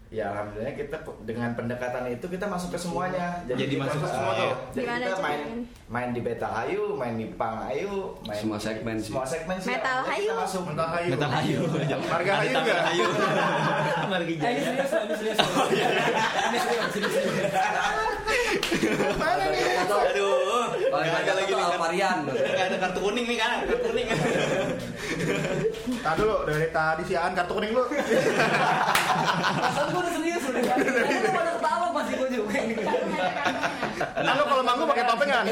Ya alhamdulillah kita dengan pendekatan itu kita masuk ke semuanya. Jadi kita, masuk ke semua tuh. Jadi Gimana kita main caranya? main di metal ayu, main di punk ayu, main Semua segmen. Semua segmen sih. Metal hayu. Kita masuk. Mental hayu. Metal hayu. Marga hayu tambah nggak? hayu. (laughs) Eh, ini serius, ini serius. (laughs) Ini serius, ini serius. Aduh. Paling Nggak ada banyak lagi nih. Alvarian. Nggak ada kartu kuning nih kan? Kartu kuning. (laughs) Tadi dulu dari tadi si Aan kartu kuning lu. Perasaan gue udah serius udah. Lu pada ketawa masih gue juga ini. Nah, lu kalau manggung pakai topeng kan?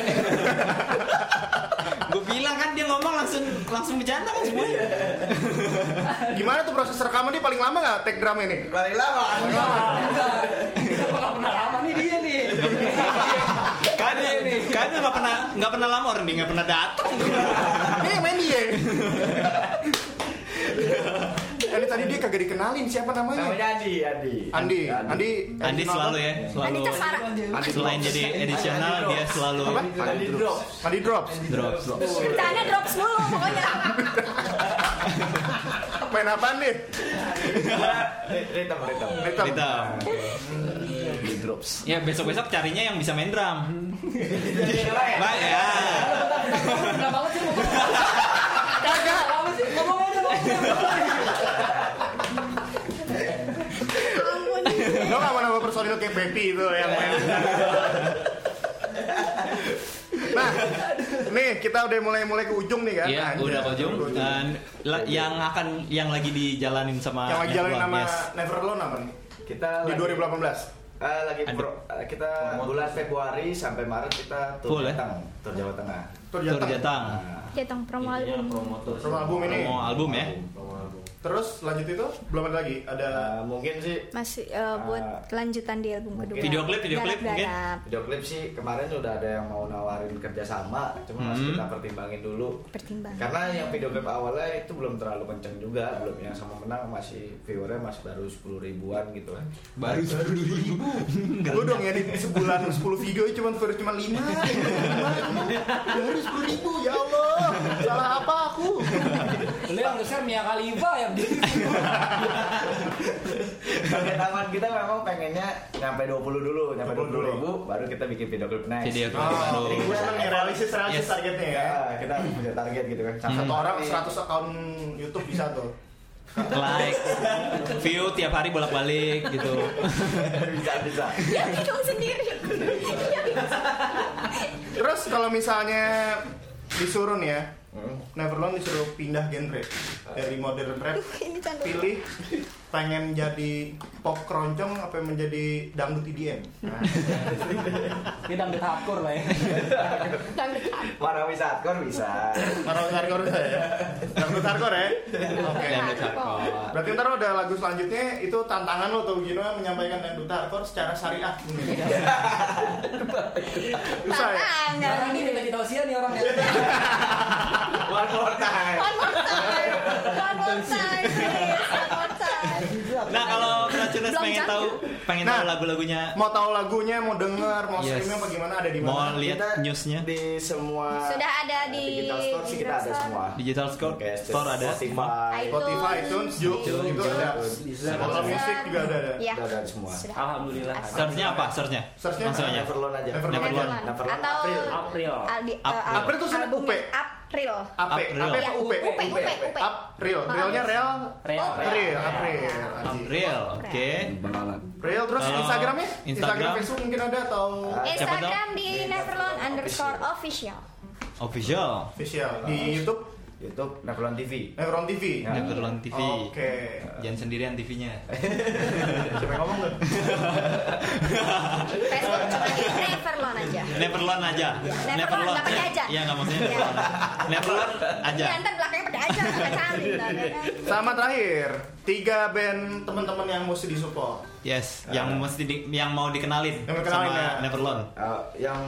Gue bilang kan dia ngomong langsung langsung bercanda kan semuanya. Gimana tuh proses rekaman dia paling lama nggak take drum ini? Paling lama. Enggak. Kita nggak pernah lama nih dia nih. Kan kan nggak pernah nggak pernah lama orang dia nggak pernah datang. Ini yang main dia. Ini tadi dia kagak dikenalin siapa namanya? Namanya Andi, Andi. Andi. Andi. Andi selalu ya, selalu. Andi Cesara. Selain jadi edisional dia selalu Apa? Andi drop. Andi drops. drop. Bercanda drops mulu pokoknya. (laughs) Main apaan nih? Ritem. Kita. Di drops. Ya besok-besok carinya yang bisa main drum. Baik ya. Enggak banget sih ngomong. Kagak. Apa sih? Ngomong aja. Lo nggak mau nama personil kayak Pepi itu yang main. Nah, nih kita udah mulai-mulai ke ujung nih kan? Iya, Anjir. udah ke ujung dan yang akan yang lagi dijalanin sama Yang lagi jalan Network, nama yes. Never Alone apa nih? Kita Di lagi- 2018. Eh, lagi Ada. pro, eh, kita bulan Februari sampai Maret kita tur Full, ya? Tur Jawa Tengah. Tur Tur Jateng. Jatang. Nah, Jateng promo album. Promo album ini. Promo album ya. Terus lanjut itu belum ada lagi. Ada eh, mungkin sih Masih eh, buat Ah. kelanjutan di album kedua. Video klip, video klip mungkin? Video klip sih kemarin udah ada yang mau nawarin kerjasama, cuma masih Hmm. kita pertimbangin dulu. Pertimbangan. Karena yang video klip awalnya itu belum terlalu kenceng juga, belum yang sama menang masih viewernya masih baru 10 ribuan gitu kan. Baru sepuluh ribu. Gue dong ya di sebulan 10 video cuma (laughs) baru cuma 5 Baru 10 ribu ya Allah Salah apa aku Lu yang nge-share Mia Khalifa ya begitu. Target aman kita memang pengennya nyampe 20 dulu, nyampe 20 ribu, baru kita bikin video klip next. Video klip Oh, baru. Jadi gue emang realistis realistis Yes. targetnya ya Ya, kita punya target gitu kan. Satu Hmm. orang 100 akun YouTube bisa tuh Like, view tiap hari bolak-balik gitu. (laughs) bisa bisa. Ya bingung sendiri. Ya. Terus kalau misalnya disuruh nih ya Hmm. Neverland disuruh pindah genre Dari modern rap. (laughs) Pilih pengen jadi pop keroncong apa menjadi dangdut IDM? Nah, Ini dangdut hardcore lah ya. Warna wisata bisa. Taruh hardcore bisa ya? Dangdut hardcore ya? Oke. Dangdut hardcore. Berarti ntar ada lagu selanjutnya itu tantangan lo tuh Gino menyampaikan dangdut hardcore secara syariah. Susah ya? Tantangan. Orang ini minta ditausiah nih orangnya. One more time. One more time. One more time. One more time. Nah kalau Keracunas Belum pengen tahu pengen Nah. tahu lagu-lagunya Mau tahu lagunya, mau denger, mau Yes. streaming apa gimana ada di mau mana? lihat Kita newsnya di semua Sudah ada di digital store sih kita ada Digital semua. digital store Oke, store ada Spotify, Spotify, iTunes, YouTube itu ada. Apple Music juga ada. ada. Ya. Ada semua. Alhamdulillah. searchnya apa searchnya Searchnya langsung aja. Neverlone Atau April. April. April. eh, April tuh sudah albumnya UP. April. AP, April. AP Ya, UP? UP, UP, UP. April, realnya real. Real. April, April. April oke Bakalan. April, terus Instagramnya? Instagram? Instagram, Facebook mungkin ada atau Instagram di Neverland underscore official. official official di YouTube YouTube Neverlone TV. Neverland TV. Neverland TV Oke. jangan sendirian TV-nya (laughs) Siapa yang ngomong tuh? (laughs) Facebook cuma di Neverland aja. Neverland aja Neverland, nggak pakai aja. iya nggak maksudnya Iya. Neverland Neverland aja Ya, ntar belakangnya pakai aja, cari. ya. Sama terakhir, tiga band teman-teman yang mesti disupport. yes yang mesti di, yang mau dikenalin Yang mau dikenalin, sama ya. Neverland Uh, yang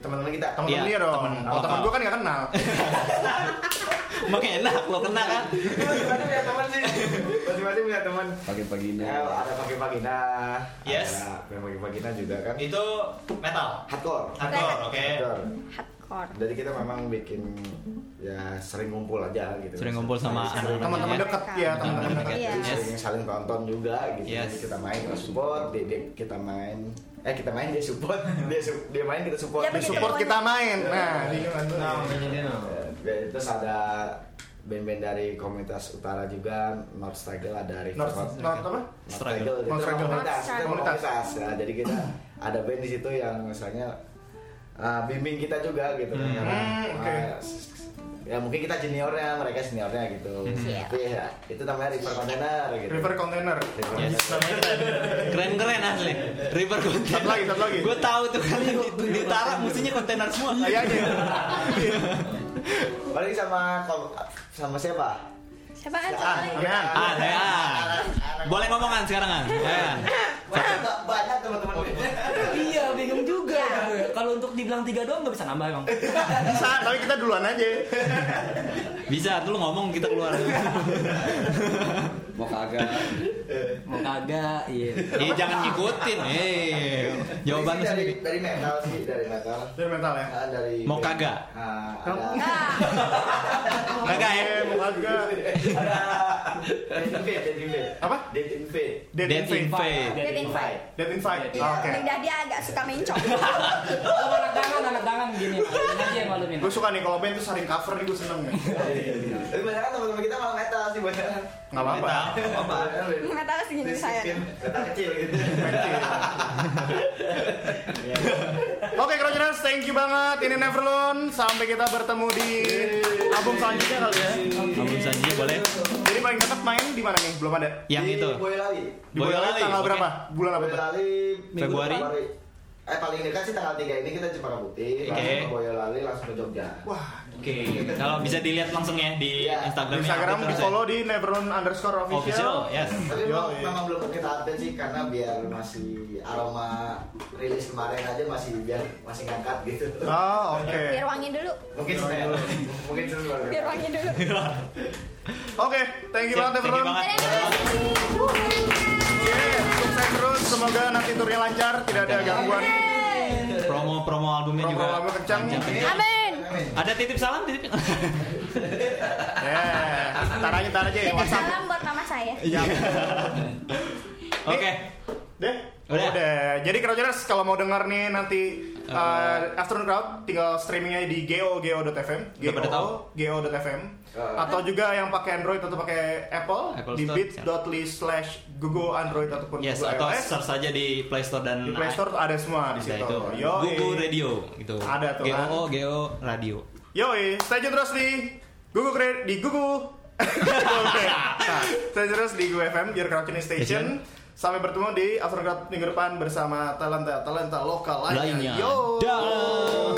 teman-teman kita. Temen-temennya Iya, dong. temen oh, temen lokal. gue kan gak kenal. (laughs) Makanya enak lo kena kan Masing-masing punya teman sih. Masing-masing punya teman. Pagi-pagi ini. Ya, ada pakai pagina. Yes. Ada pakai pagina juga kan. itu metal Hardcore. hardcore oke Hardcore. Hardcore. Jadi kita memang bikin ya sering ngumpul aja gitu. Sering ngumpul sama Teman-teman ya. dekat ya, teman-teman Teman-teman dekat. Iya. Jadi sering saling tonton juga gitu. Yes. Jadi kita main kita support, dia, dia- kita main eh kita main dia support, (laughs) dia su- dia main kita support. Ya, Di begitu. support kita main. Nah, di Eh, Terus ada band-band dari komunitas utara juga, North Struggle ada River North, North- North apa? North Struggle. North Struggle. komunitas, komunitas. Nah, jadi kita (laughs) ada band di situ yang misalnya uh, bimbing kita juga gitu. Hmm. Hmm, oke. uh, ya mungkin kita juniornya, mereka seniornya gitu. Siap. Tapi ya, itu namanya River Container gitu. River Container. River Yes. Container. keren keren asli river container Satu lagi, satu lagi. gue tahu tuh kan di, di utara mustinya kontainer semua Kayaknya. Paling sama sama siapa? Siapa kan? Ah, ah ya boleh ngomongan sekarang kan ya Banyak, banyak teman-teman. Kalau untuk dibilang tiga doang nggak bisa nambah emang. (laughs) Bisa, tapi kita duluan aja. bisa tuh lu ngomong kita keluar Mau kagak. Mau kagak, iya. eh jangan ngikutin eh jawabannya dari, sendiri dari metal sih, dari metal. Dari mental ya. Ah, dari Mau kagak? Ah, ada Ah, kagak ya mau kagak. ada Dead Invade, Dead Invade. Apa? Dead Invade. Invade Dead Invite. Dead Invite. Iya, Oke. lidah dia agak suka mencong. (laughs) Kalau anak dangan, anak dangan gini. Aja yang malumin. Gue suka nih kalau band tuh saling cover nih gue seneng nih. Tapi banyak kan teman-teman kita malah metal sih banyak. Nggak apa-apa. apa Metal segini saya. Metal kecil gitu. Oke, Krojeners, thank you banget. Ini Neverlone. Sampai kita bertemu di album selanjutnya kali ya. album selanjutnya boleh Jadi paling dekat main di mana nih? Belum ada. yang Di itu Boyolali. Di Boyolali tanggal berapa? Bulan apa? Boyolali Februari. Eh paling dekat sih tanggal 3 ini kita Cempaka Putih, Oke. langsung ke Boyolali langsung ke Jogja. Wah, oke kalau bisa dilihat langsung ya di Iya. Instagram di Instagram di follow di Neverlone underscore official official. yes Tapi Yo, memang, memang belum kita update sih karena biar masih aroma rilis kemarin aja masih biar masih ngangkat gitu. Oh, oke. Biar wangi dulu. Mungkin Senin, (laughs) mungkin baru. Biar wangi dulu. (laughs) Oke, thank you Siap, banget thank you banget. Semoga nanti turnya lancar, tidak ada gangguan. promo promo albumnya juga Promo album kencang. Amin. ada titip salam titip (laughs) Ya, tar aja, tar aja. Titip WhatsApp. salam buat mama saya. Ya. oke Deh. Udah. Udah. Jadi Crowders kalau mau denger nih nanti uh, Afternoon Crowd tinggal streamingnya di go.go.fm, Udah pada tahu? go.fm Uh, atau juga yang pakai Android atau pakai Apple, Apple di bit.ly slash Google hmm. Android ataupun yes, Google atau iOS. search saja di Play Store dan di Play Store ada semua di nah, situ. Itu. Yo, eh. Google Radio itu Ada tuh. Geo, kan? Geo Radio. Yo, eh. stay tune terus di Google di Google. Oke. (laughs) Nah, stay terus di Google FM Your Crowdcast Station. Station. Sampai bertemu di Afrika minggu depan bersama talenta-talenta lokal lainnya. lainnya. Yo. Dah.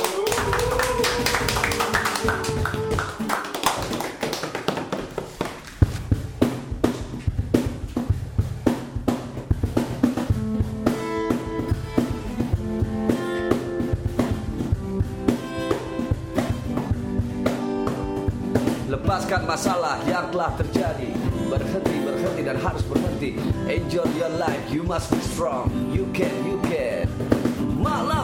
bebaskan masalah yang telah terjadi. Berhenti berhenti dan harus berhenti. Enjoy your life you must be strong. You can you can. Malam